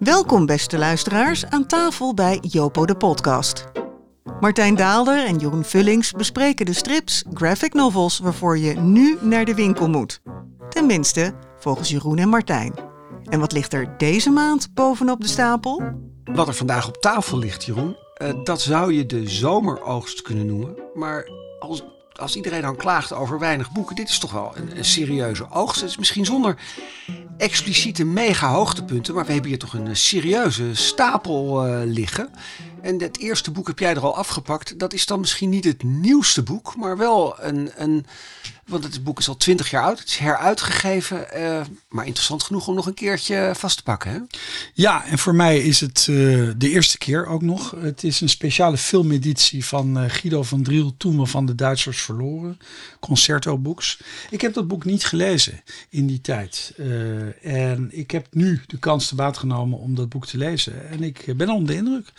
Welkom beste luisteraars aan tafel bij Jopo de podcast. Martijn Daalder en Jeroen Vullings bespreken de strips, graphic novels waarvoor je nu naar de winkel moet. Tenminste, volgens Jeroen en Martijn. En wat ligt er deze maand bovenop de stapel? Wat er vandaag op tafel ligt, Jeroen, uh, dat zou je de zomeroogst kunnen noemen. Maar als, als iedereen dan klaagt over weinig boeken, dit is toch wel een, een serieuze oogst. Het is misschien zonder expliciete mega hoogtepunten, maar we hebben hier toch een serieuze stapel uh, liggen. En het eerste boek heb jij er al afgepakt. Dat is dan misschien niet het nieuwste boek, maar wel een, een want het boek is al twintig jaar oud. Het is heruitgegeven. Uh, maar interessant genoeg om nog een keertje vast te pakken. Hè? Ja, en voor mij is het uh, de eerste keer ook nog. Het is een speciale filmeditie van uh, Guido van Driel. Toen we van de Duitsers verloren. Concerto Books. Ik heb dat boek niet gelezen in die tijd. en ik heb nu de kans te baat genomen om dat boek te lezen. En ik ben onder de indruk.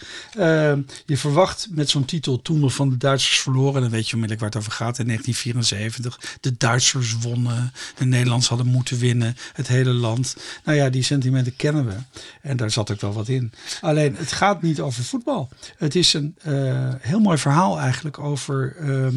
Je verwacht met zo'n titel Toen we van de Duitsers verloren. Dan weet je onmiddellijk waar het over gaat. In 1974 de Duitsers wonnen, de Nederlanders hadden moeten winnen, het hele land. Nou ja, die sentimenten kennen we. En daar zat ook wel wat in. Alleen, het gaat niet over voetbal. Het is een uh, heel mooi verhaal eigenlijk over uh,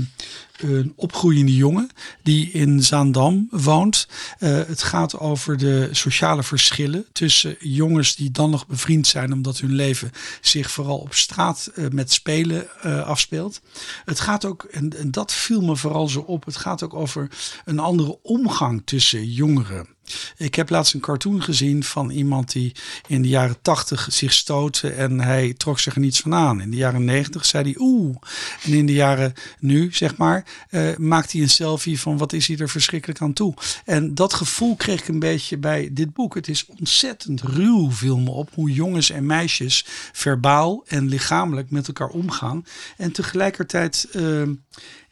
een opgroeiende jongen die in Zaandam woont. Uh, het gaat over de sociale verschillen tussen jongens die dan nog bevriend zijn omdat hun leven zich vooral op straat uh, met spelen uh, afspeelt. Het gaat ook, en, en dat viel me vooral zo op, het gaat ook over een andere omgang tussen jongeren. Ik heb laatst een cartoon gezien van iemand die in de jaren tachtig zich stootte en hij trok zich er niets van aan. In de jaren negentig zei hij oeh. En in de jaren nu, zeg maar, uh, maakt hij een selfie van wat is hij er verschrikkelijk aan toe. En dat gevoel kreeg ik een beetje bij dit boek. Het is ontzettend ruw, viel me op, hoe jongens en meisjes verbaal en lichamelijk met elkaar omgaan. En tegelijkertijd... Uh,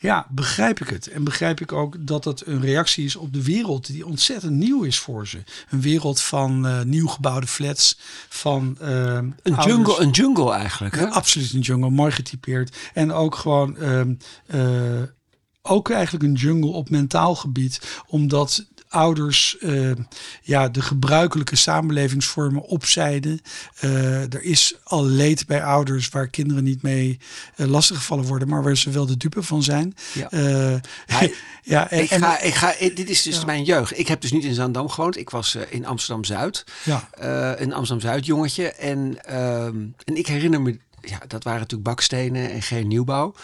ja, begrijp ik het. En begrijp ik ook dat het een reactie is op de wereld die ontzettend nieuw is voor ze. Een wereld van uh, nieuw gebouwde flats, van uh, een jungle, een jungle eigenlijk. Hè? Ja, absoluut een jungle, mooi getypeerd. En ook gewoon uh, ook eigenlijk een jungle op mentaal gebied, omdat ouders uh, ja, de gebruikelijke samenlevingsvormen opzijden. Uh, er is al leed bij ouders waar kinderen niet mee uh, lastiggevallen worden, maar waar ze wel de dupe van zijn. Ja. Hij, ja en, ik ga, ik ga, dit is dus ja. mijn jeugd. Ik heb dus niet in Zaandam gewoond. Ik was in Amsterdam Zuid. Ja. een Amsterdam Zuid jongetje. En, ehm, en ik herinner me, ja, dat waren natuurlijk bakstenen en geen nieuwbouw.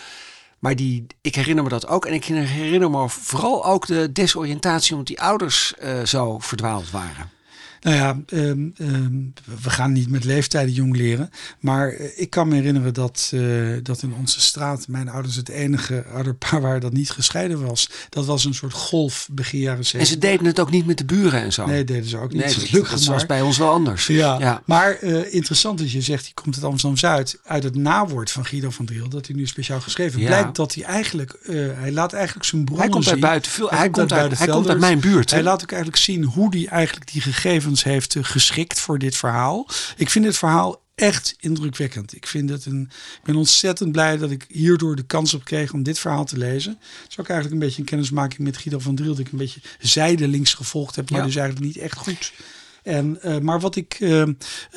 Maar die, ik herinner me dat ook. En ik herinner me vooral ook de desoriëntatie omdat die ouders uh, zo verdwaald waren. Nou ja, um, um, we gaan niet met leeftijden jong leren. Maar uh, ik kan me herinneren dat, uh, dat in onze straat mijn ouders het enige ouderpaar waren dat niet gescheiden was. Dat was een soort golf begin jaren 70. En ze deden het ook niet met de buren en zo? Nee, deden ze ook niet. Nee, gelukkig. Dat was bij ons wel anders. Ja, ja. maar uh, interessant is, je zegt, die komt uit Amsterdam-Zuid. Uit het nawoord van Guido van Driel, dat hij nu speciaal geschreven. Ja. Blijkt dat hij eigenlijk, hij laat eigenlijk zijn bronnen Hij komt uit buiten veel. Hij, hij, komt, uit, uit, hij komt uit mijn buurt. Hij laat ook eigenlijk zien hoe hij eigenlijk die gegevens heeft geschikt voor dit verhaal. Ik vind dit verhaal echt indrukwekkend. Ik vind het een. Ik ben ontzettend blij dat ik hierdoor de kans op kreeg om dit verhaal te lezen. Het is ook eigenlijk een beetje een kennismaking met Guido van Driel, dat ik een beetje zijdelings gevolgd heb, maar ja. dus eigenlijk niet echt goed. En, uh, maar wat ik, uh,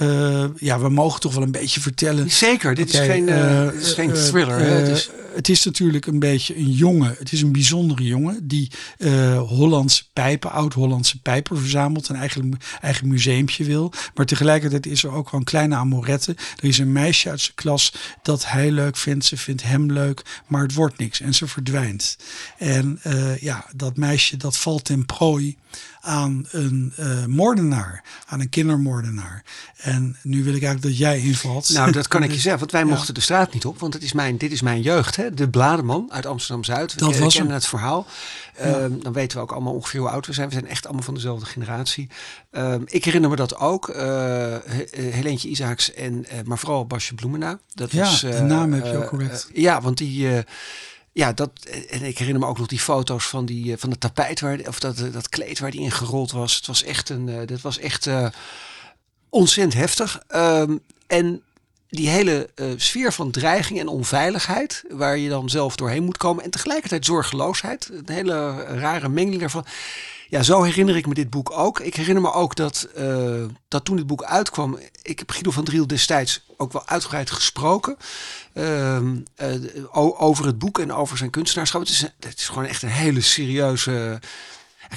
uh, ja, we mogen toch wel een beetje vertellen. Zeker, dit okay, is geen, dit is geen thriller. het, is... het is natuurlijk een beetje een jongen. Het is een bijzondere jongen die Hollandse pijpen, oud-Hollandse pijpen verzamelt. Een eigen, eigen museumpje wil. Maar tegelijkertijd is er ook wel een kleine amorette. Er is een meisje uit zijn klas dat hij leuk vindt. Ze vindt hem leuk, maar het wordt niks. En ze verdwijnt. En ja, dat meisje dat valt ten prooi aan een uh, moordenaar, aan een kindermoordenaar. En nu wil ik eigenlijk dat jij invalt. Nou, dat kan ik je zeggen, want wij ja. mochten de straat niet op, want het is mijn, dit is mijn jeugd. Hè? De Blademan uit Amsterdam-Zuid. Dat we was kennen het verhaal. Ja. Um, dan weten we ook allemaal ongeveer hoe oud we zijn. We zijn echt allemaal van dezelfde generatie. Um, ik herinner me dat ook. Uh, Helentje Isaacs en, uh, maar vooral Basje Bloemena. Dat ja, was, de naam heb je ook correct. ja, want die ja, dat, en ik herinner me ook nog die foto's van, die, van het tapijt, waar, of dat, dat kleed waar die in gerold was. Het was echt, een, dat was echt uh, ontzettend heftig. Um, en die hele sfeer van dreiging en onveiligheid, waar je dan zelf doorheen moet komen. En tegelijkertijd zorgeloosheid, een hele rare mengeling daarvan. Ja, zo herinner ik me dit boek ook. Ik herinner me ook dat, uh, dat toen dit boek uitkwam, ik heb Guido van Driel destijds ook wel uitgebreid gesproken. Uh, uh, over het boek en over zijn kunstenaarschap. Het is, het is gewoon echt een hele serieuze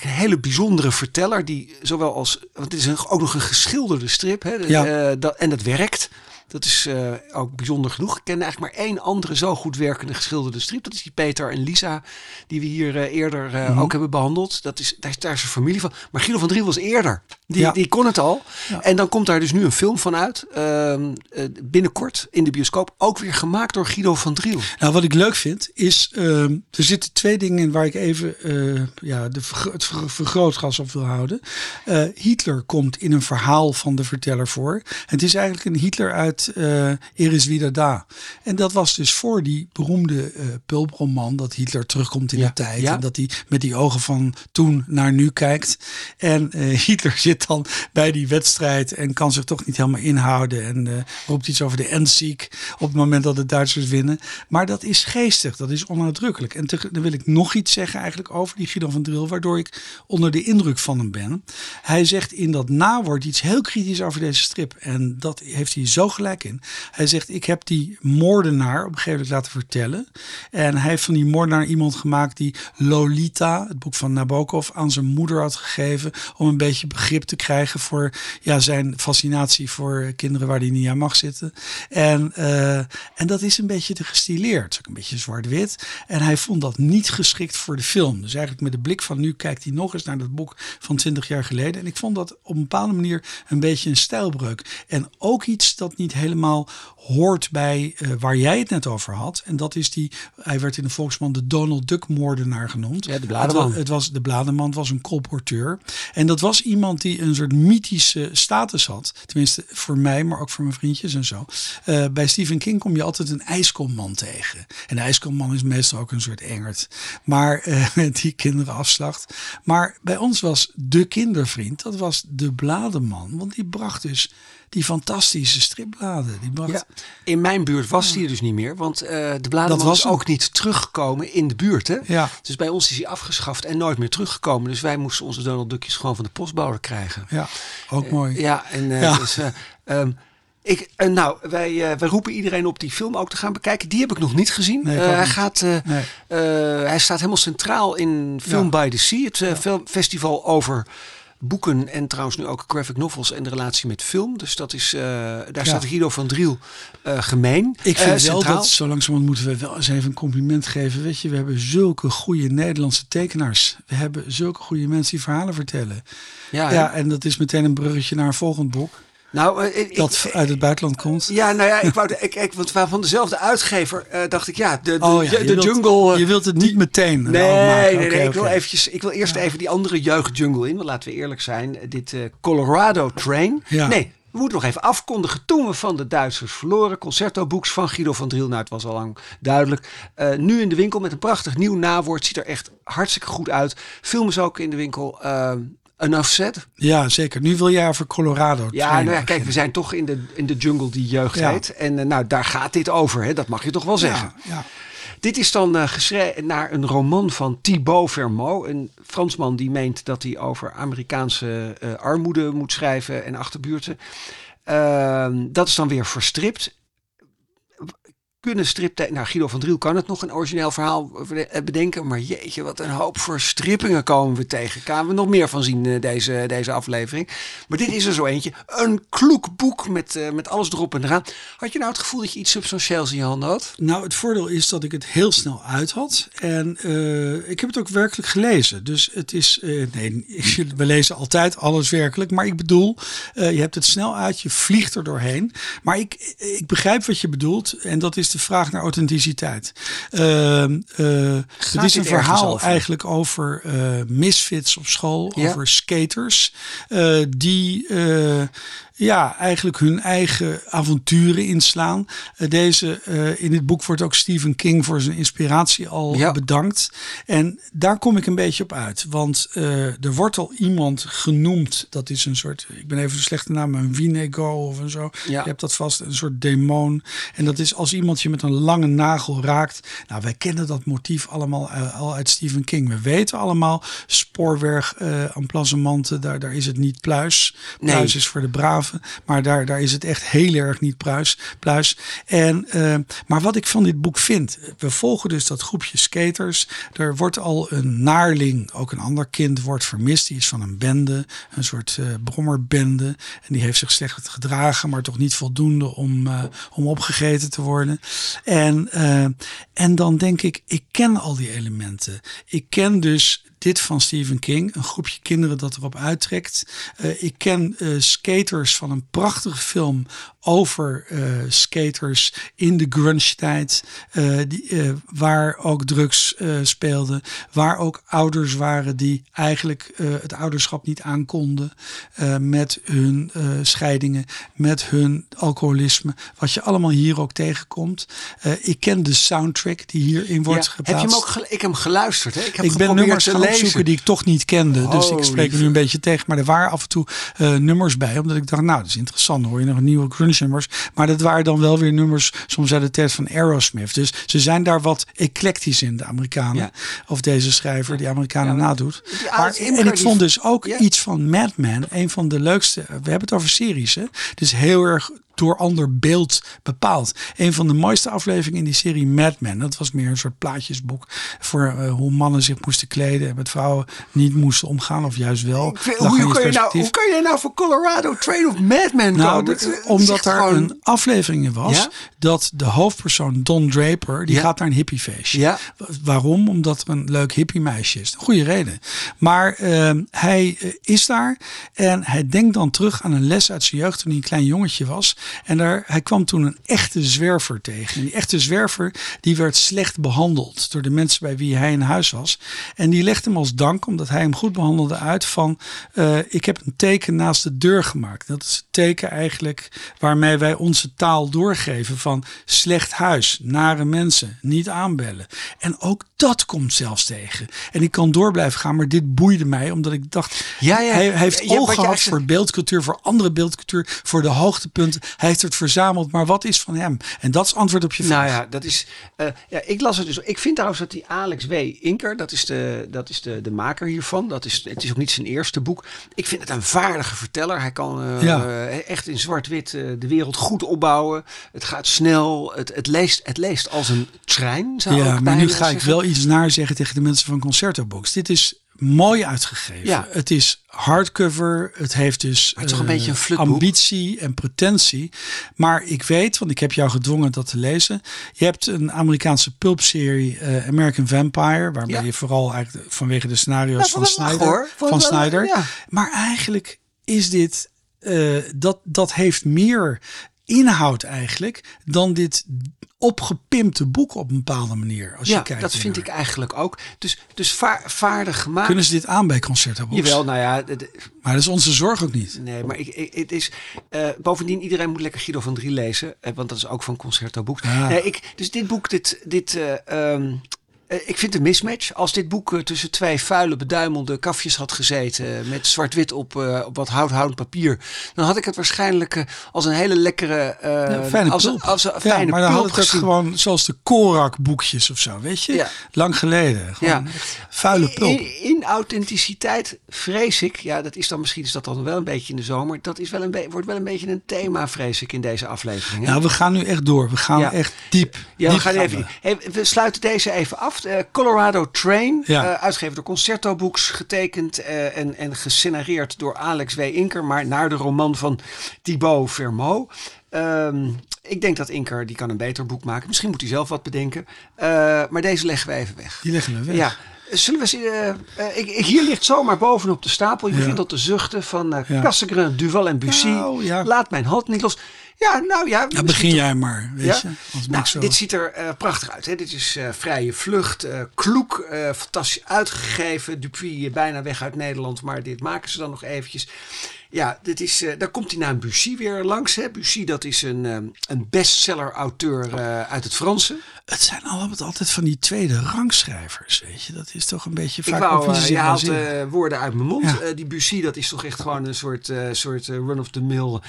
een hele bijzondere verteller die zowel als, want het is een, ook nog een geschilderde strip, hè, ja. uh, dat, en dat werkt. Dat is uh, ook bijzonder genoeg. Ik ken eigenlijk maar één andere zo goed werkende geschilderde strip. Dat is die Peter en Lisa, die we hier uh, eerder uh, mm -hmm. ook hebben behandeld. Dat is, daar, is, daar is een familie van. Maar Guido van Driel was eerder. Die, ja. die kon het al. Ja. En dan komt daar dus nu een film van uit. binnenkort in de bioscoop. Ook weer gemaakt door Guido van Driel. Nou, wat ik leuk vind, is er zitten twee dingen in waar ik even ja, de, het vergrootglas op wil houden. Hitler komt in een verhaal van de verteller voor. Het is eigenlijk een Hitler uit uh, Iris Wieder Da. En dat was dus voor die beroemde uh, pulproman dat Hitler terugkomt in ja. de tijd. Ja. En dat hij met die ogen van toen naar nu kijkt. En uh, Hitler zit dan bij die wedstrijd en kan zich toch niet helemaal inhouden. En roept iets over de Endziek op het moment dat de Duitsers winnen. Maar dat is geestig, dat is onuitdrukkelijk. En te, dan wil ik nog iets zeggen eigenlijk over die Guido van Driel, waardoor ik onder de indruk van hem ben. Hij zegt in dat nawoord iets heel kritisch over deze strip. En dat heeft hij zo gelijk in. Hij zegt, ik heb die moordenaar op een gegeven moment laten vertellen. En hij heeft van die moordenaar iemand gemaakt die Lolita, het boek van Nabokov, aan zijn moeder had gegeven. Om een beetje begrip te krijgen voor ja, zijn fascinatie voor kinderen waar hij niet aan mag zitten. En, uh, en dat is een beetje te gestileerd. Ook een beetje zwart-wit. En hij vond dat niet geschikt voor de film. Dus eigenlijk met de blik van nu kijkt hij nog eens naar dat boek van 20 jaar geleden. En ik vond dat op een bepaalde manier een beetje een stijlbreuk. En ook iets dat niet helemaal hoort bij uh, waar jij het net over had. En dat is die, hij werd in de volksman de Donald Duck moordenaar genoemd. Ja, de blademan. Het, het was, de blademan was een colporteur. En dat was iemand die een soort mythische status had. Tenminste voor mij, maar ook voor mijn vriendjes en zo. Uh, bij Stephen King kom je altijd een ijskomman tegen. En de ijskomman is meestal ook een soort engert. Maar uh, die kinderen afslacht. Maar bij ons was de kindervriend, dat was de blademan. Want die bracht dus die fantastische stripbladen. Die bracht... ja, in mijn buurt was die er dus niet meer, want uh, de bladen was hem. ook niet teruggekomen in de buurt. Hè? Ja. Dus bij ons is hij afgeschaft en nooit meer teruggekomen. Dus wij moesten onze Donald Duckjes gewoon van de postbouwer krijgen. Ja, ook mooi. Uh, ja, en uh, Ja. Dus, um, ik, nou, wij, wij roepen iedereen op die film ook te gaan bekijken. Die heb ik nog niet gezien. Nee, uh, hij, niet. gaat, uh, Nee. hij staat helemaal centraal in Film Ja. by the Sea. Het filmfestival over boeken en trouwens nu ook graphic novels en de relatie met film. Dus dat is, uh, daar staat Guido van Driel uh, gemeen. Ik vind uh, wel dat zo langzamerhand moeten we wel eens even een compliment geven. Weet je, we hebben zulke goede Nederlandse tekenaars. We hebben zulke goede mensen die verhalen vertellen. Ja, Ja, ja. en dat is meteen een bruggetje naar een volgend boek. Nou, ik, Dat uit het buitenland komt. Ja, nou ja, ik wou, de, ik, ik, want van dezelfde uitgever uh, dacht ik, ja, de, de, Oh ja, de, je de wilt- jungle. uh, Je wilt het niet meteen Nee, nee, nee. Ik wil, eventjes, ik wil eerst even die andere jeugdjungle in. Want laten we eerlijk zijn. Dit uh, Colorado Train. Ja. Nee, we moeten nog even afkondigen. Toen we van de Duitsers verloren. Concerto-boeks van Guido van Driel. Nou, het was al lang duidelijk. Uh, nu in de winkel met een prachtig nieuw nawoord. Ziet er echt hartstikke goed uit. Film is ook in de winkel. Uh, Enough said. Ja, zeker. Nu wil jij over Colorado. Ja, nou ja, kijk, we zijn toch in de, in de jungle die jeugd Ja. heet. En uh, nou, daar gaat dit over. Hè? Dat mag je toch wel zeggen. Ja. Dit is dan uh, geschreven naar een roman van Thibaut Vermeau. Een Fransman die meent dat hij over Amerikaanse uh, armoede moet schrijven en achterbuurten. Uh, dat is dan weer verstript. Kunnen stripte nou Guido van Driel kan het nog een origineel verhaal bedenken. Maar jeetje, wat een hoop verstrippingen komen we tegen. Gaan we nog meer van zien uh, deze, deze aflevering. Maar dit is er zo eentje. Een kloek boek met, met alles erop en eraan. Had je nou het gevoel dat je iets substantieels in je handen had? Nou, het voordeel is dat ik het heel snel uit had. En ik heb het ook werkelijk gelezen. Dus het is. Nee, we lezen altijd alles werkelijk. Maar ik bedoel, je hebt het snel uit, je vliegt er doorheen. Maar ik, ik begrijp wat je bedoelt. En dat is de vraag naar authenticiteit. het is een verhaal over? eigenlijk over misfits op school, ja. over skaters. die ja, eigenlijk hun eigen avonturen inslaan. Uh, deze, uh, in dit boek wordt ook Stephen King voor zijn inspiratie al ja. bedankt. En daar kom ik een beetje op uit. Want uh, er wordt al iemand genoemd. Dat is een soort, ik ben even een slechte naam, een Winego of een zo. Ja. Je hebt dat vast, een soort demon. En dat is als iemand je met een lange nagel raakt. Nou, wij kennen dat motief allemaal al uit Stephen King. We weten allemaal, spoorweg, uh, emplacementen, daar, daar is het niet pluis. Pluis nee. is voor de braven, maar daar, daar is het echt heel erg niet pluis. pluis. En, uh, maar wat ik van dit boek vind, we volgen dus dat groepje skaters. Er wordt al een naarling, ook een ander kind, wordt vermist. Die is van een bende, een soort uh, brommerbende. En die heeft zich slecht gedragen, maar toch niet voldoende om, uh, om opgegeten te worden. En, en dan denk ik, ik ken al die elementen. Ik ken dus dit van Stephen King, een groepje kinderen dat erop uittrekt. Uh, ik ken uh, skaters van een prachtige film over uh, skaters in de grunge-tijd, die, waar ook drugs speelden, waar ook ouders waren die eigenlijk het ouderschap niet aankonden met hun scheidingen, met hun alcoholisme, wat je allemaal hier ook tegenkomt. ik ken de soundtrack die hierin wordt ja, geplaatst. Heb je hem ook ik heb hem geluisterd? Hè? Ik, heb ik ben nummers gaan opzoeken die ik toch niet kende. dus ik spreek er nu een beetje tegen. Maar er waren af en toe uh, nummers bij. Omdat ik dacht, nou, dat is interessant. Hoor je nog een nieuwe grunge nummers. Maar dat waren dan wel weer nummers soms uit de tijd van Aerosmith. Dus ze zijn daar wat eclectisch in, de Amerikanen. Ja. Of deze schrijver, die Amerikanen nadoet. Maar, en ik vond dus ook iets van Mad Men. Een van de leukste. We hebben het over series. Hè? Dus heel erg door ander beeld bepaald. Een van de mooiste afleveringen in die serie Mad Men. Dat was meer een soort plaatjesboek voor uh, hoe mannen zich moesten kleden en met vrouwen niet moesten omgaan of juist wel. Vind, hoe, kun je nou, hoe je nou voor Colorado Train of Mad Men nou, dat, omdat er gewoon... een aflevering was ja? dat de hoofdpersoon Don Draper die ja? gaat naar een hippiefeestje. Ja? Waarom? Omdat er een leuk hippie meisje is. Goede reden. Maar uh, hij uh, is daar en hij denkt dan terug aan een les uit zijn jeugd toen hij een klein jongetje was. En daar, hij kwam toen een echte zwerver tegen. En die echte zwerver die werd slecht behandeld door de mensen bij wie hij in huis was. En die legde hem als dank, omdat hij hem goed behandelde, uit van uh, ik heb een teken naast de deur gemaakt. Dat is het teken eigenlijk waarmee wij onze taal doorgeven van slecht huis, nare mensen, niet aanbellen. En ook dat komt zelfs tegen. En ik kan door blijven gaan, maar dit boeide mij omdat ik dacht, ja, ja, hij, hij heeft oog gehad voor beeldcultuur, voor andere beeldcultuur, voor de hoogtepunten. Hij heeft het verzameld, maar wat is van hem? En dat is antwoord op je vraag. Nou ja, dat is. Uh, ja, ik las het dus. Ik vind trouwens dat die Alex W. Inker, dat is de, dat is de, de maker hiervan. Dat is, het is ook niet zijn eerste boek. Ik vind het een vaardige verteller. Hij kan uh, ja. echt in zwart-wit de wereld goed opbouwen. Het gaat snel. Het, het, leest, het leest als een trein. Zou ja, maar nu ga ik wel iets naar zeggen tegen de mensen van Concerto Books. Dit is mooi uitgegeven. Ja. Het is hardcover. Het heeft dus het toch een uh, beetje een ambitie en pretentie. Maar ik weet, want ik heb jou gedwongen dat te lezen. Je hebt een Amerikaanse pulpserie uh, American Vampire, waarbij ja. je vooral eigenlijk vanwege de scenario's ja, van Snyder, van Snyder. Maar eigenlijk is dit uh, dat dat heeft meer inhoud eigenlijk dan dit opgepimpte boek op een bepaalde manier. Als ja, je kijkt dat vind ik eigenlijk ook. Dus, dus vaar, vaardig gemaakt. Kunnen ze dit aan bij Concerto Box? Jawel, nou ja. De, maar dat is onze zorg ook niet. Nee, maar ik, ik, het is... Uh, bovendien, iedereen moet lekker Guido van Drie lezen. Uh, want dat is ook van Concerto. Ja. Nee, ik, dus dit boek, dit... dit uh, um, ik vind een mismatch. Als dit boek tussen twee vuile, beduimelde kafjes had gezeten. met zwart-wit op, op wat houthoudend papier. dan had ik het waarschijnlijk als een hele lekkere. Ja, fijne als, pulp. als een ja, fijne maar dan had het ook gezien. gewoon zoals de Korak-boekjes of zo. Weet je? Ja. Lang geleden. Gewoon. Vuile pulp. In, in authenticiteit vrees ik. Ja, dat is dan misschien is dat dan wel een beetje in de zomer. Dat is wel een wordt wel een beetje een thema, vrees ik, in deze aflevering. hè? Nou, we gaan nu echt door. We gaan echt diep. Ja, we gaan even. Hey, we sluiten deze even af. Eh, Colorado Train, Ja. eh, uitgegeven door Concerto Books, getekend eh, en, en gescenareerd door Alex W. Inker, maar naar de roman van Thibaut Vermeau. Ehm, ik denk dat Inker, die kan een beter boek maken. Misschien moet hij zelf wat bedenken. Maar deze leggen we even weg. Die leggen we weg. Ja. Zullen we eh, ik, ik- hier ligt zomaar bovenop de stapel. Je Ja. begint al te zuchten van Ja. Cassegrain, Duval en Bussy. Nou, ja. Laat mijn hand niet los. Ja, nou ja. Ja, begin toch- jij maar. Weet ja? je? Ben Nou, zo... dit ziet er eh, prachtig uit. Hè? Dit is eh, vrije vlucht, eh, kloek, fantastisch uitgegeven. Dupuis bijna weg uit Nederland, maar dit maken ze dan nog eventjes. Ja, dit is, uh, daar komt die naam Bussy weer langs. Hè. Bussy, dat is een, um, een bestseller-auteur uh, uit het Franse. Het zijn allemaal altijd van die tweede rangschrijvers, weet je. Dat is toch een beetje vaak... Ik wou, uh, je haalt woorden uit mijn mond. Ja. die Bussy, dat is toch echt gewoon een soort, soort run-of-the-mill...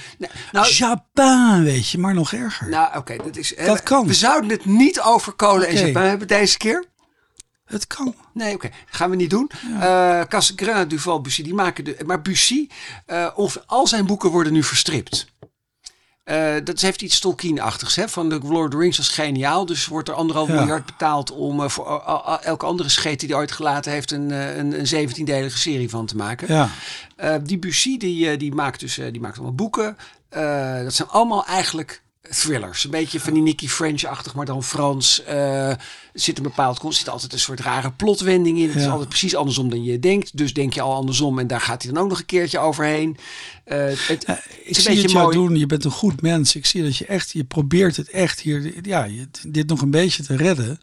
Nou, Japin, weet je, maar nog erger. Nou, oké, okay, dat is... Dat kan. We zouden het niet over kolen okay. en Japin hebben deze keer. Het kan. Nee, oké. Okay. Gaan we niet doen. Ja. Uh, Cassegrain, Duval, Bussy, die maken de... Maar Bussy, uh, of al zijn boeken worden nu verstript. Uh, dat heeft iets Tolkien-achtigs. Hè? Van de Lord of the Rings was geniaal. Dus wordt er anderhalf ja. miljard betaald om uh, voor elke andere scheet die hij ooit gelaten heeft een, een, een 17-delige serie van te maken. Ja. die Bussy die, die maakt dus die maakt allemaal boeken. dat zijn allemaal eigenlijk thrillers. Een beetje van die Nicky French-achtig, maar dan Frans. Uh, zit een bepaald, er zit altijd een soort rare plotwending in. Het ja. is altijd precies andersom dan je denkt. Dus denk je al andersom en daar gaat hij dan ook nog een keertje overheen. Uh, het, ja, ik zie het jou doen. Je bent een goed mens. Ik zie dat je echt, je probeert het echt hier, ja, je, dit nog een beetje te redden.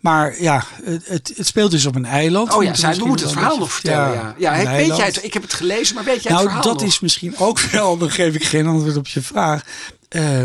Maar ja, het, het, het speelt dus op een eiland. Oh ja, zij, we moeten het verhaal nog vertellen. Ja, ja. ja weet jij het? Ik heb het gelezen, maar weet jij nou, het verhaal dat nog? is misschien ook wel, dan geef ik geen antwoord op je vraag. Uh,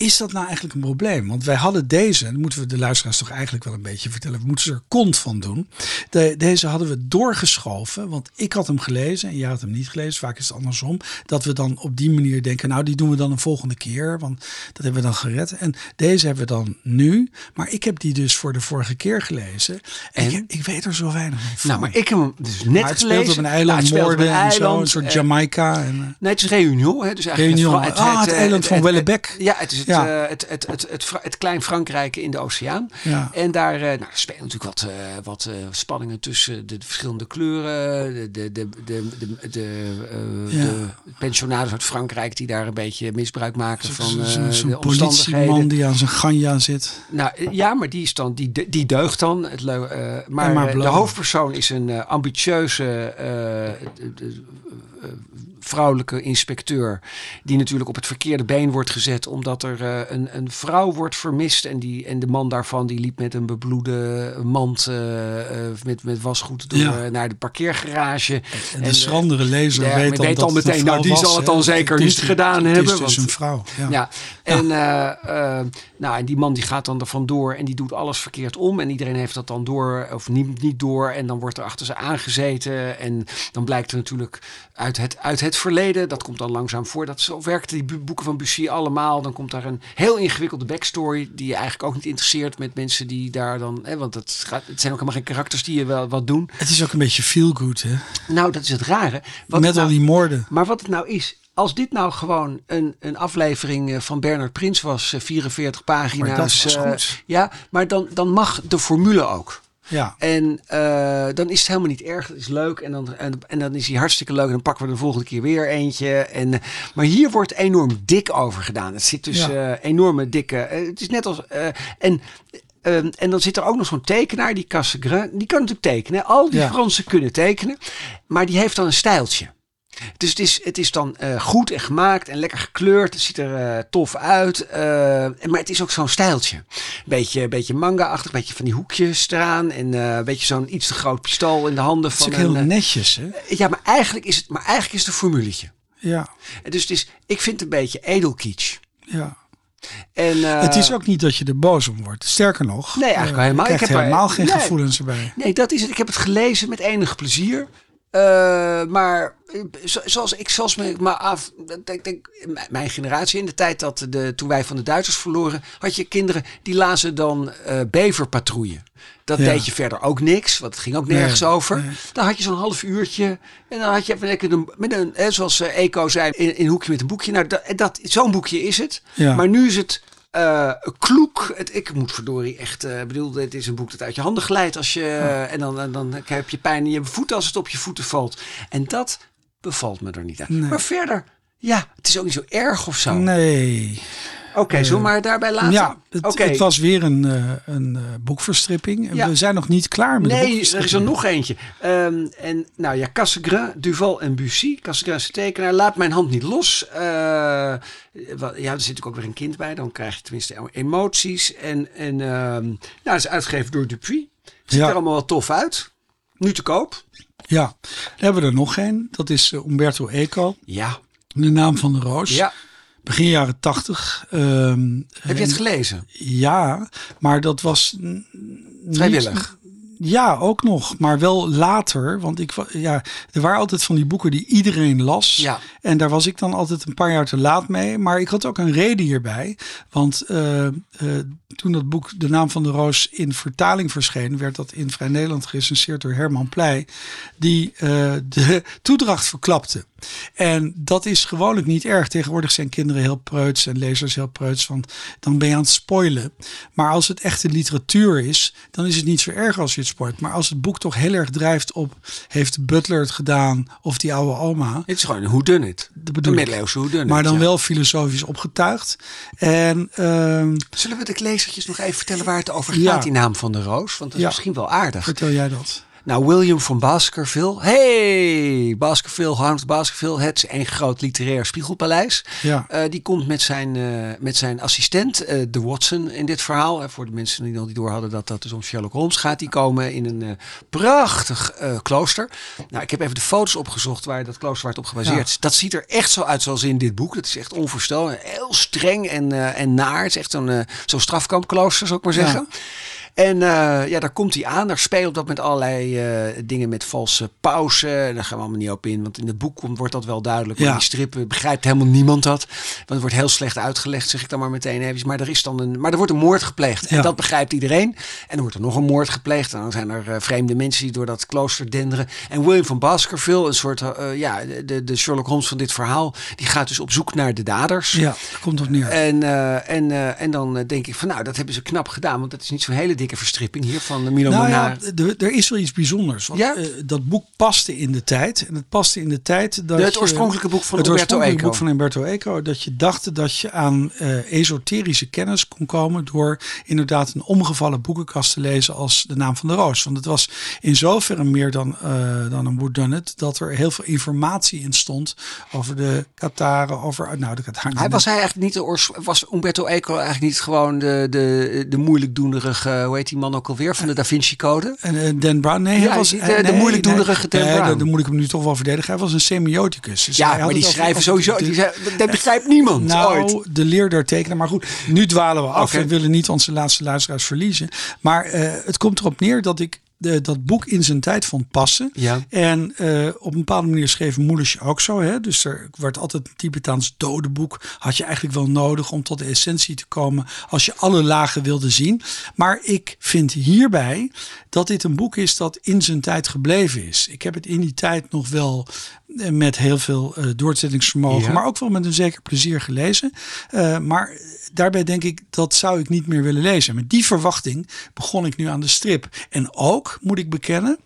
is dat nou eigenlijk een probleem? Want wij hadden deze, en moeten we de luisteraars toch eigenlijk wel een beetje vertellen, we moeten ze er kont van doen. De, deze hadden we doorgeschoven, want ik had hem gelezen en jij had hem niet gelezen, vaak is het andersom. Dat we dan op die manier denken, nou die doen we dan een volgende keer, want dat hebben we dan gered. En deze hebben we dan nu, maar ik heb die dus voor de vorige keer gelezen. En? Ik, ik, weet er zo weinig van. Nou, maar ik heb hem dus net maar het gelezen. speelt op een eiland, nou, moorden een en zo, eiland, een soort eh, Jamaica. En, Nee, het is Réunion. Hè, dus eigenlijk. Het, ah, het, eh, eiland van Wellebec. Ja, het is het, Ja. eh, het, het, het, het, het klein Frankrijk in de oceaan. Ja. En daar, eh, nou, spelen natuurlijk wat, eh, wat spanningen tussen de verschillende kleuren. De, de, de, de, de, de, Ja. de pensionados uit Frankrijk die daar een beetje misbruik maken van Zo- zo- de omstandigheden. politieman die aan zijn ganja zit. Nou ja, maar die, is dan, die, die deugt dan. Het leu- maar maar de hoofdpersoon is een ambitieuze vrouwelijke inspecteur. Die natuurlijk op het verkeerde been wordt gezet. Omdat er eh, een, een vrouw wordt vermist. En, die, en de man daarvan die liep met een bebloede mand eh, eh, met, met wasgoed door, Ja. naar de parkeergarage. En de eh, schrandere lezer ja, weet dan weet dat al het een meteen, nou, die zal het dan zeker Het niet dus- gedaan het hebben, is dus want- een vrouw. Ja. Ja, en, nou, en die man die gaat dan er vandoor en die doet alles verkeerd om. En iedereen heeft dat dan door of niet, niet door. En dan wordt er achter ze aangezeten. En dan blijkt er natuurlijk uit het, uit het verleden, dat komt dan langzaam voor. Dat zo werkten die boeken van Bussy allemaal. Dan komt daar een heel ingewikkelde backstory die je eigenlijk ook niet interesseert met mensen die daar dan... Hè, want het, gaat, het zijn ook helemaal geen karakters die je wel wat doen. Het is ook een beetje feel good, hè? Nou, dat is het rare. Wat Met nou- al die moorden. maar wat het nou is, als dit nou gewoon een, een aflevering eh, van Bernard Prins was, eh, 44 pagina's. Maar dat eh, goed. ja, maar dan, dan mag de formule ook. Ja. En eh, dan is het helemaal niet erg. Het is leuk. En dan, en, en dan is hij hartstikke leuk. En dan pakken we de volgende keer weer eentje. En, maar hier wordt enorm dik over gedaan. Het zit dus Ja. eh, enorme dikke. eh, het is net als. en. ehm, en dan zit er ook nog zo'n tekenaar, die Cassegrain. Die kan natuurlijk tekenen. Al die Ja. Fransen kunnen tekenen. Maar die heeft dan een stijltje. Dus het is, het is dan eh, goed en gemaakt en lekker gekleurd. Het ziet er eh, tof uit. eh, maar het is ook zo'n stijltje. Beetje, beetje manga-achtig, beetje van die hoekjes eraan. En een beetje zo'n iets te groot pistool in de handen Het is van ook heel een... netjes, hè? ja, maar eigenlijk is het, maar eigenlijk is het een formuletje. Ja. En Dus het is, ik vind het een beetje edelkitsch. ja. En, het is ook niet dat je er boos om wordt. Sterker nog, Nee, eigenlijk helemaal. Ik heb er- helemaal geen nee. gevoelens erbij. Nee, dat is het. Ik heb het gelezen met enig plezier. Eh, maar zo- zoals ik, zoals me maar af, denk, m- mijn generatie in de tijd dat de, toen wij van de Duitsers verloren, had je kinderen die lazen dan eh Beverpatrouille. Dat Ja. deed je verder ook niks, want het ging ook nergens Nee, over. nee. Dan had je zo'n half uurtje en dan had je even lekker een, met een, zoals eh, Eco zei, in, in een hoekje met een boekje. Nou, dat, dat, zo'n boekje is het. Ja. Maar nu is het eh, kloek. Het, ik moet verdorie echt, eh bedoel, het is een boek dat uit je handen glijdt als je, en dan, dan heb je pijn in je voeten als het op je voeten valt. En dat bevalt me er niet aan. Nee. Maar verder, ja, het is ook niet zo erg of zo. Nee. Oké, zullen we maar daarbij laten? Ja, het, was weer een, eh, een eh, boekverstripping. Ja. We zijn nog niet klaar met de Nee, er is er nog eentje. Ehm, en nou ja, Cassegrain, Duval en Bussy. Cassegrain is tekenaar. Laat mijn hand niet los. Eh, wat- ja, er zit natuurlijk ook weer een kind bij. Dan krijg je tenminste emoties. En, en ehm, nou, dat is uitgegeven door Dupuis. Ziet Ja. er allemaal wel tof uit. Nu te koop. Ja, dan hebben we er nog een. Dat is Umberto Eco. Ja. De naam van de roos. Ja. Begin jaren tachtig. Um, Heb je het gelezen? Ja, maar dat was... Vrijwillig? Ja, ook nog, maar wel later. Want ik, ja, er waren altijd van die boeken die iedereen las. Ja. En daar was ik dan altijd een paar jaar te laat mee. Maar ik had ook een reden hierbij. Want uh, uh, toen dat boek De Naam van de Roos in vertaling verscheen, werd dat in Vrij Nederland gerecenseerd door Herman Pleij. Die uh, de toedracht verklapte. En dat is gewoonlijk niet erg. Tegenwoordig zijn kinderen heel preuts en lezers heel preuts. Want dan ben je aan het spoilen. Maar als het echte literatuur is, dan is het niet zo erg als je het spoilt. Maar als het boek toch heel erg drijft op heeft Butler het gedaan of die oude oma. Het is gewoon een whodunit. De bedoel middeleeuwse whodunit. Maar dan ja. wel filosofisch opgetuigd. En, uh, Zullen we de lezertjes nog even vertellen waar het over gaat, Ja. die naam van de roos? Want dat is Ja. misschien wel aardig. vertel jij dat? Nou, William van Baskerville. Hey, Baskerville, Hans Baskerville. Het is een groot literair spiegelpaleis. Ja. Eh, die komt met zijn, eh, met zijn assistent, eh, de Watson, in dit verhaal. Voor de mensen die nog niet door hadden dat dat dus om Sherlock Holmes gaat. Die komen in een prachtig klooster. Nou, ik heb even de foto's opgezocht waar dat klooster het op gebaseerd Ja. is. Dat ziet er echt zo uit zoals in dit boek. Dat is echt onvoorstelbaar. Heel streng en, en naar. Het is echt zo'n zo'n strafkampklooster, zou ik maar Ja. En eh, ja, daar komt hij aan. Daar speelt dat met allerlei eh, dingen met valse pauzen. Daar gaan we allemaal niet op in. Want in het boek komt, wordt dat wel duidelijk. Ja. in die strippen begrijpt helemaal niemand dat. Want het wordt heel slecht uitgelegd, zeg ik dan maar meteen even. Maar er, is dan een, maar er wordt een moord gepleegd. En dat begrijpt iedereen. En dan wordt er nog een moord gepleegd. En dan zijn er eh, vreemde mensen die door dat klooster denderen. En William van Baskerville, een soort, ja, de, de Sherlock Holmes van dit verhaal. Die gaat dus op zoek naar de daders. Ja, komt op neer. En, en, en dan denk ik van nou, dat hebben ze knap gedaan. Want dat is niet zo'n hele dikke verstripping hier van de Milo Nou ja, er- is wel iets bijzonders. Want, Ja? eh, dat boek paste in de tijd. En het paste in de tijd dat De- het oorspronkelijke boek van het Umberto Eco. boek van Umberto Eco. Dat je dacht dat je aan eh, esoterische kennis kon komen door inderdaad een omgevallen boekenkast te lezen als de naam van de roos. Want het was in zoverre meer dan, eh, dan een whodunit dat er heel veel informatie in stond over de Kataren, over nou de Kataren. Hij was hij eigenlijk niet de was Umberto Eco eigenlijk niet gewoon de, de, de moeilijkdoenerige, hoe heet die man ook alweer, van de Da Vinci Code? En eh, Dan Brown, nee, Ja, hij was de- eh, de nee, moeilijk doenerige Dan Brown. moet ik hem nu toch wel verdedigen. Hij was een semioticus. Dus Ja, maar die schrijven sowieso, de- die zei, dat begrijpt niemand Nou, ooit. de leer der tekenen. Maar goed, nu dwalen we af. We willen niet onze laatste luisteraars verliezen. Maar eh, het komt erop neer dat ik de, dat boek in zijn tijd vond passen. Ja. En eh, op een bepaalde manier schreef Moelisje ook zo. Hè? Dus er werd altijd een Tibetaans dodenboek. Had je eigenlijk wel nodig om tot de essentie te komen. Als je alle lagen wilde zien. Maar ik vind hierbij dat dit een boek is dat in zijn tijd gebleven is. Ik heb het in die tijd nog wel eh, met heel veel eh, doorzettingsvermogen. Ja. Maar ook wel met een zeker plezier gelezen. Eh, maar daarbij denk ik, dat zou ik niet meer willen lezen. Met die verwachting begon ik nu aan de strip. En ook, moet ik bekennen,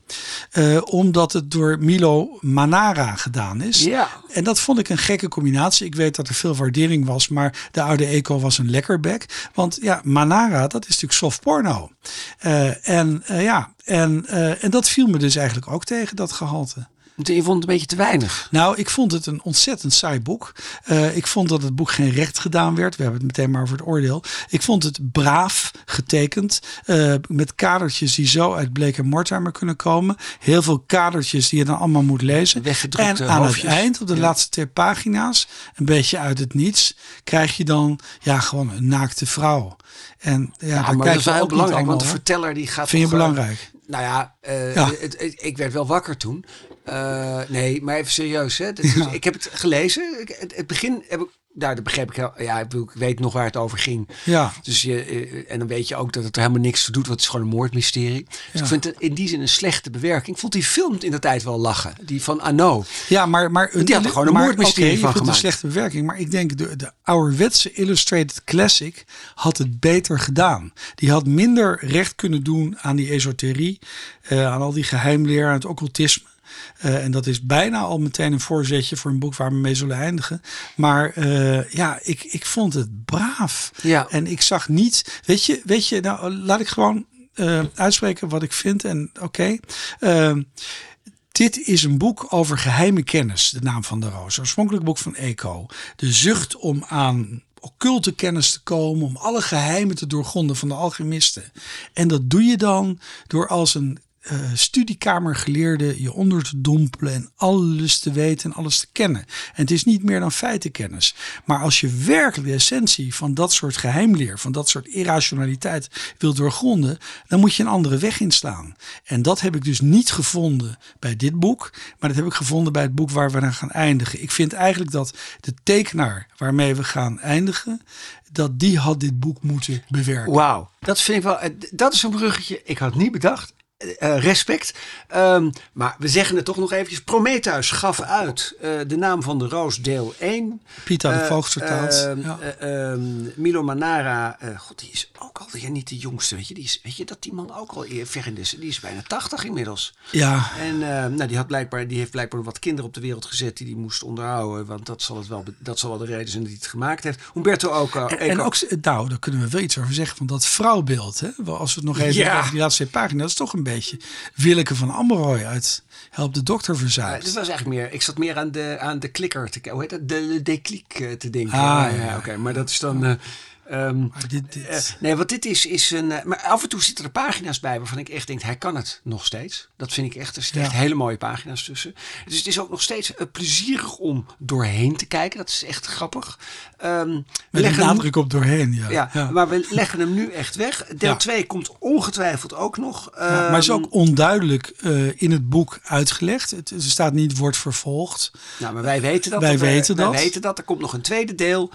eh, omdat het door Milo Manara gedaan is. Ja. En dat vond ik een gekke combinatie. Ik weet dat er veel waardering was, maar de oude Eco was een lekkerbek. Want ja, Manara, dat is natuurlijk soft porno. Eh, en eh, ja, en, eh, en dat viel me dus eigenlijk ook tegen, dat gehalte. Je vond het een beetje te weinig. Nou, ik vond het een ontzettend saai boek. Eh, ik vond dat het boek geen recht gedaan werd. We hebben het meteen maar over het oordeel. Ik vond het braaf getekend. eh, met kadertjes die zo uit Bleek en Mortimer kunnen komen. Heel veel kadertjes die je dan allemaal moet lezen. Weggedrukte en aan hoofdjes. het eind, op de Ja. laatste twee pagina's, een beetje uit het niets, krijg je dan ja, gewoon een naakte vrouw. En ja, maar dat is wel heel belangrijk, want de verteller die gaat. Vind je eh, belangrijk? Nou ja, Ja. Het, het- ik werd wel wakker toen. Eh, nee, maar even serieus. Hè. Dit is- Ja. Ik heb het gelezen. Ik- Het, het begin heb ik, daar begreep ik, heel- ja, ik, weet nog waar het over ging. Ja. Dus je, eh, en dan weet je ook dat het er helemaal niks toe doet, want het is gewoon een moordmysterie. Dus Ja. ik vind het in die zin een slechte bewerking. Ik vond die film in de tijd wel lachen. Die van Anno. Ja, maar, maar Die had er gewoon een maar, moordmysterie je van gemaakt. een slechte bewerking, maar ik denk de, de ouderwetse Illustrated Classic had het beter gedaan. Die had minder recht kunnen doen aan die esoterie, eh, aan al die geheimleer, aan het occultisme. Eh, en dat is bijna al meteen een voorzetje voor een boek waar we mee zullen eindigen. Maar eh, ja, ik, ik vond het braaf. Ja. En ik zag niet, weet je, weet je, nou laat ik gewoon eh, uitspreken wat ik vind. En oké. Ehm, dit is een boek over geheime kennis, de naam van de roos. Oorspronkelijk boek van Eco. De zucht om aan occulte kennis te komen, om alle geheimen te doorgronden van de alchemisten. En dat doe je dan door als een uh, studiekamergeleerde je onder te dompelen en alles te weten en alles te kennen. En het is niet meer dan feitenkennis. Maar als je werkelijk de essentie van dat soort geheimleer, van dat soort irrationaliteit wil doorgronden, dan moet je een andere weg inslaan. En dat heb ik dus niet gevonden bij dit boek, maar dat heb ik gevonden bij het boek waar we aan gaan eindigen. Ik vind eigenlijk dat de tekenaar waarmee we gaan eindigen, dat die had dit boek moeten bewerken. Wauw, dat vind ik wel. Eh, dat is een bruggetje. Ik had niet bedacht. Uh, respect. Um, maar we zeggen het toch nog eventjes. Prometheus gaf uit uh, de naam van de roos deel 1. Pieter de Voogd vertaald. Uh, ja. um, Milo Manara, god, die is ook al ja, niet de jongste. Weet je, die is, weet je dat die man ook al ver in is. Die is bijna 80 inmiddels. Ja. En nou, die, had blijkbaar, die heeft blijkbaar wat kinderen op de wereld gezet die die moest onderhouden. Want dat zal, het wel, dat zal wel de reden zijn dat hij het gemaakt heeft. Humberto ook. en, en ook, nou, daar kunnen we wel iets over zeggen. Van dat vrouwbeeld. Hè? Als we het nog even ja. over die laatste pagina's. Dat is toch een beetje Willeke van Amberoy uit Help de Dokter Verzuipt. Ja, dat was eigenlijk meer, ik zat meer aan de, aan de klikker, te, hoe heet dat, de, de declic eh, te denken. Ah, ja, ja. oké, maar dat is dan... Uh, Um, dit, dit. Uh, nee, wat dit is, is een. Uh, maar af en toe zitten er pagina's bij waarvan ik echt denk, hij kan het nog steeds. Dat vind ik echt. Er zitten ja. echt hele mooie pagina's tussen. Dus het is ook nog steeds uh, plezierig om doorheen te kijken. Dat is echt grappig. Um, Met een nadruk op doorheen, ja. Ja, ja. Maar we leggen hem nu echt weg. Deel 2 komt ongetwijfeld ook nog. Um, maar is ook onduidelijk in het boek uitgelegd. Het, er staat niet wordt vervolgd. Nou, maar wij weten dat. Wij dat weten dat. Wij weten dat. Er komt nog een tweede deel.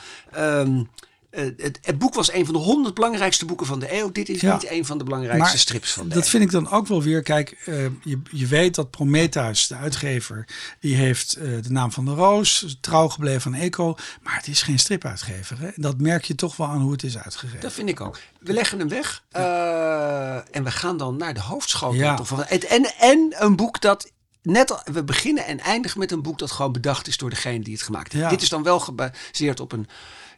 Uh, het, het, boek was een van de honderd belangrijkste boeken van de eeuw. Dit is ja. niet een van de belangrijkste strips van de Dat eeuw. vind ik dan ook wel weer. Kijk, uh, je, je weet dat Prometheus, de uitgever, die heeft uh, de naam van de roos, trouw gebleven aan Eco. Maar het is geen stripuitgever. Hè? En dat merk je toch wel aan hoe het is uitgegeven. Dat vind ik ook. We leggen hem weg. Ja. en we gaan dan naar de hoofdschool. Ja. En, en een boek dat net al, we beginnen en eindigen met een boek dat gewoon bedacht is door degene die het gemaakt heeft. Ja. Dit is dan wel gebaseerd op een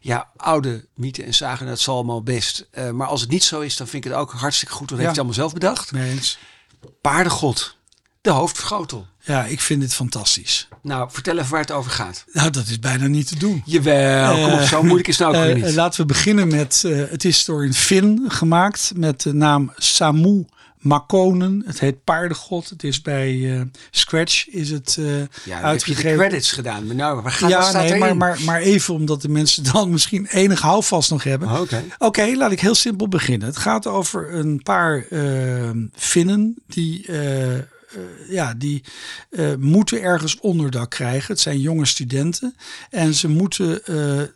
ja, oude mythe en zagen, dat zal allemaal best. Uh, maar als het niet zo is, dan vind ik het ook hartstikke goed. Dat Ja. heeft hij allemaal zelf bedacht. Eens. Paardengod, de hoofdvergrotel. Ja, ik vind dit fantastisch. Nou, vertel even waar het over gaat. Nou, dat is bijna niet te doen. Jawel, kom op, zo moeilijk is het nou ook weer Uh, niet. laten we beginnen met, het is door een Fin gemaakt met de naam Samu Makonen. Het heet Paardengod. Het is bij uh, Scratch is het uh, ja, heb je de uitgegeven. credits gedaan. Maar nou, waar gaat ja, staat nee, maar, maar, maar even omdat de mensen dan misschien enig houvast nog hebben. Oh, Oké. Laat ik heel simpel beginnen. Het gaat over een paar uh, Finnen die, ja, die uh, moeten ergens onderdak krijgen. Het zijn jonge studenten en ze moeten uh,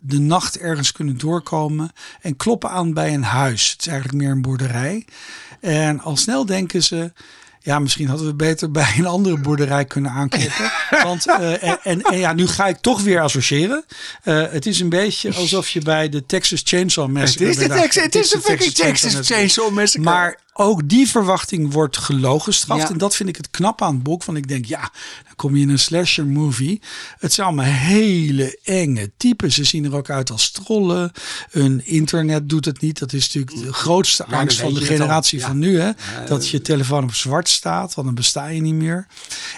de nacht ergens kunnen doorkomen en kloppen aan bij een huis. Het is eigenlijk meer een boerderij. En al snel denken ze. Ja, misschien hadden we beter bij een andere boerderij kunnen aankloppen. Want, uh, en, en, en, ja, nu ga ik toch weer associëren. Uh, het is een beetje alsof je bij de Texas Chainsaw Massacre... Het is de, Texas, het is de fucking Texas Chainsaw Massacre. Maar ook die verwachting wordt gelogenstraft. Ja. En dat vind ik het knap aan het boek. Want ik denk, ja, dan kom je in een slasher movie. Het zijn allemaal hele enge typen. Ze zien er ook uit als trollen. Hun internet doet het niet. Dat is natuurlijk de grootste Ja, angst van de generatie Ja. van nu. Hè? Dat je telefoon op zwart staat. Want dan besta je niet meer.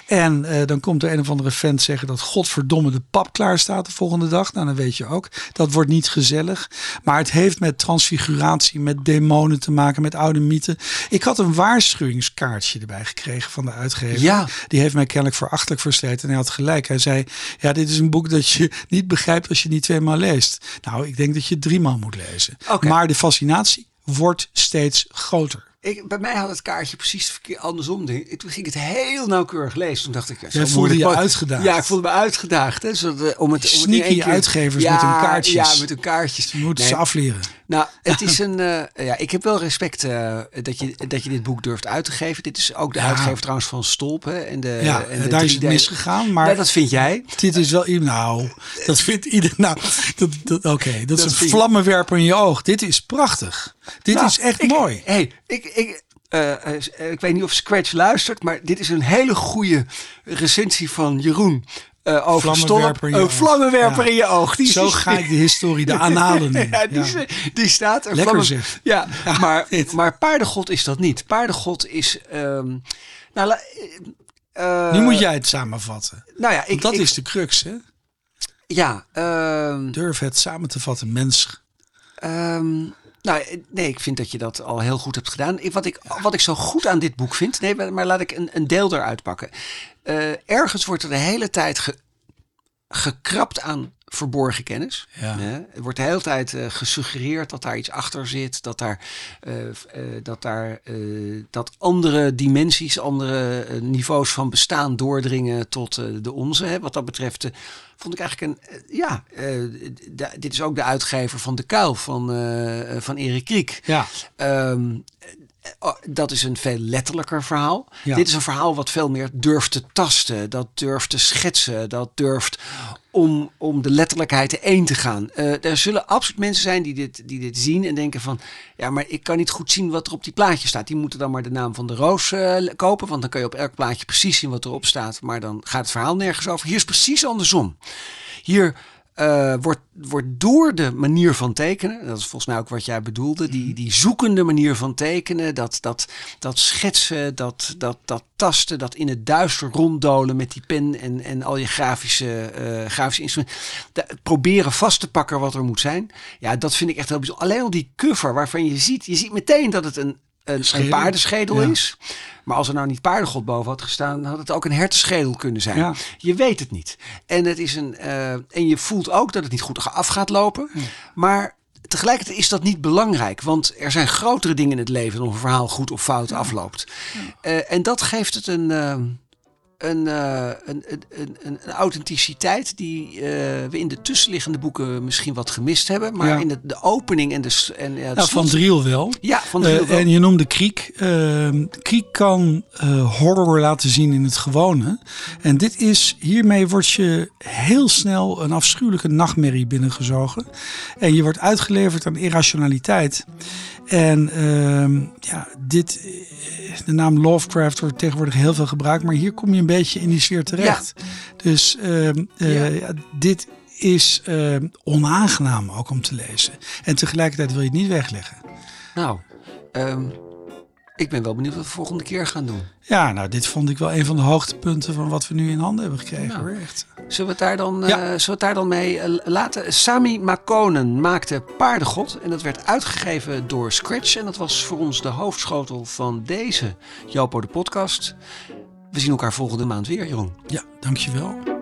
En eh, dan komt er een of andere vent zeggen dat godverdomme de pap klaar staat de volgende dag. Nou, dan weet je ook. Dat wordt niet gezellig. Maar het heeft met transfiguratie, met demonen te maken, met oude mythen. Ik had een waarschuwingskaartje erbij gekregen van de uitgever. Ja. Die heeft mij kennelijk verachtelijk versleten. En hij had gelijk. Hij zei, ja, dit is een boek dat je niet begrijpt als je niet tweemaal leest. Nou, ik denk dat je het driemaal moet lezen. Maar de fascinatie wordt steeds groter. Ik, bij mij had het kaartje precies andersom. Toen ging ik het heel nauwkeurig lezen. Toen dacht ik... Ja, zo Jij voelde je uitgedaagd. Ja, ik voelde me uitgedaagd. Hè, zodat, eh, om het, om Sneaky keer- uitgevers ja, met hun kaartjes. Ja, met hun kaartjes. Je moet Nee, ze afleren. Nou, het is een. eh, ja, ik heb wel respect eh, dat, je, dat je dit boek durft uit te geven. Dit is ook de Ja. uitgever trouwens van Stolp. Hè, en de, Ja, en de daar is het 3D. misgegaan. Maar Ja, dat vind jij. dit is wel... Nou, dat vindt ieder... Nou, dat, dat, oké. Dat, Dat is een vlammenwerper in je oog. Dit is prachtig. Dit Nou, is echt ik- mooi. Hey, ik, ik, eh, eh, ik weet niet of Scratch luistert, maar dit is een hele goede recensie van Jeroen. eh over Vlammenwerper Stolp. in je Een oog. vlammenwerper Ja. in je oog. Die, Zo ga ik de historie, de analen in. Ja, die, Ja. die staat er. Lekker Vlammen- zeg. Ja, maar, dit. maar paardengod is dat niet. Paardengod is... ehm, nou, Nu moet jij het samenvatten. Nou ja, ik, Want dat ik- is de crux, hè? Ja, ehm, Durf het samen te vatten, mens. ehm, nou eh, nee, ik vind dat je dat al heel goed hebt gedaan. Wat, ik, wat ik zo goed aan dit boek vind, nee, maar laat ik een, een deel eruit pakken. Uh, ergens wordt er de hele tijd ge, gekrapt aan verborgen kennis. Ja. er wordt de hele tijd uh, gesuggereerd dat daar iets achter zit, dat daar, uh, uh, dat, daar dat andere dimensies, andere niveaus van bestaan doordringen tot de onze. Hè. Wat dat betreft vond ik eigenlijk een, ja, dit is ook de uitgever van De Kuil van, van Erik Kriek. Ja. Um, dat is een veel letterlijker verhaal. Ja. Dit is een verhaal wat veel meer durft te tasten, dat durft te schetsen, dat durft om, om de letterlijkheid één te gaan. Uh, er zullen absoluut mensen zijn die dit, die dit zien en denken van... ja, maar ik kan niet goed zien wat er op die plaatje staat. Die moeten dan maar de naam van de roos uh, kopen... want dan kun je op elk plaatje precies zien wat erop staat. Maar dan gaat het verhaal nergens over. Hier is precies andersom. Hier uh, wordt, wordt door de manier van tekenen, dat is volgens mij ook wat jij bedoelde, die, mhm. die zoekende manier van tekenen, dat, dat, dat schetsen, dat, dat, dat tasten, dat in het duister ronddolen met die pen en, en al je grafische, uh, grafische instrumenten, proberen vast te pakken wat er moet zijn. Ja, dat vind ik echt heel bijzonder. Alleen al die cover waarvan je ziet, je ziet meteen dat het een, een, een paardenschedel is. Maar als er nou niet paardengod boven had gestaan, had het ook een hertenschedel kunnen zijn. Ja. Je weet het niet. En, het is een, uh, en je voelt ook dat het niet goed af gaat lopen. Maar tegelijkertijd is dat niet belangrijk. Want er zijn grotere dingen in het leven dan of een verhaal goed of fout afloopt. Uh, en dat geeft het een... Uh, een, uh, een, een, een, authenticiteit die uh, we in de tussenliggende boeken misschien wat gemist hebben. Maar ja. in de, de opening en de. En, ja, nou, van Driel wel. Ja, van Driel uh, En je noemde Kriek. Kriek kan horror laten zien in het gewone. En dit is, hiermee word je heel snel een afschuwelijke nachtmerrie binnengezogen. En je wordt uitgeleverd aan irrationaliteit. En uh, ja, dit, de naam Lovecraft wordt tegenwoordig heel veel gebruikt, maar hier kom je een beetje in die sfeer terecht. Ja. Dus uh, uh, ja. dit is uh, onaangenaam ook om te lezen. En tegelijkertijd wil je het niet wegleggen. Nou, um, ik ben wel benieuwd wat we volgende keer gaan doen. Ja, nou, dit vond ik wel een van de hoogtepunten van wat we nu in handen hebben gekregen. Nou, hoor, echt. Zullen we het daar dan, ja. uh, zullen we het daar dan mee uh, laten? Sami Makonen maakte Paardengod. En dat werd uitgegeven door Scratch. En dat was voor ons de hoofdschotel van deze Jopo de podcast. We zien elkaar volgende maand weer, Jeroen. Ja, dankjewel.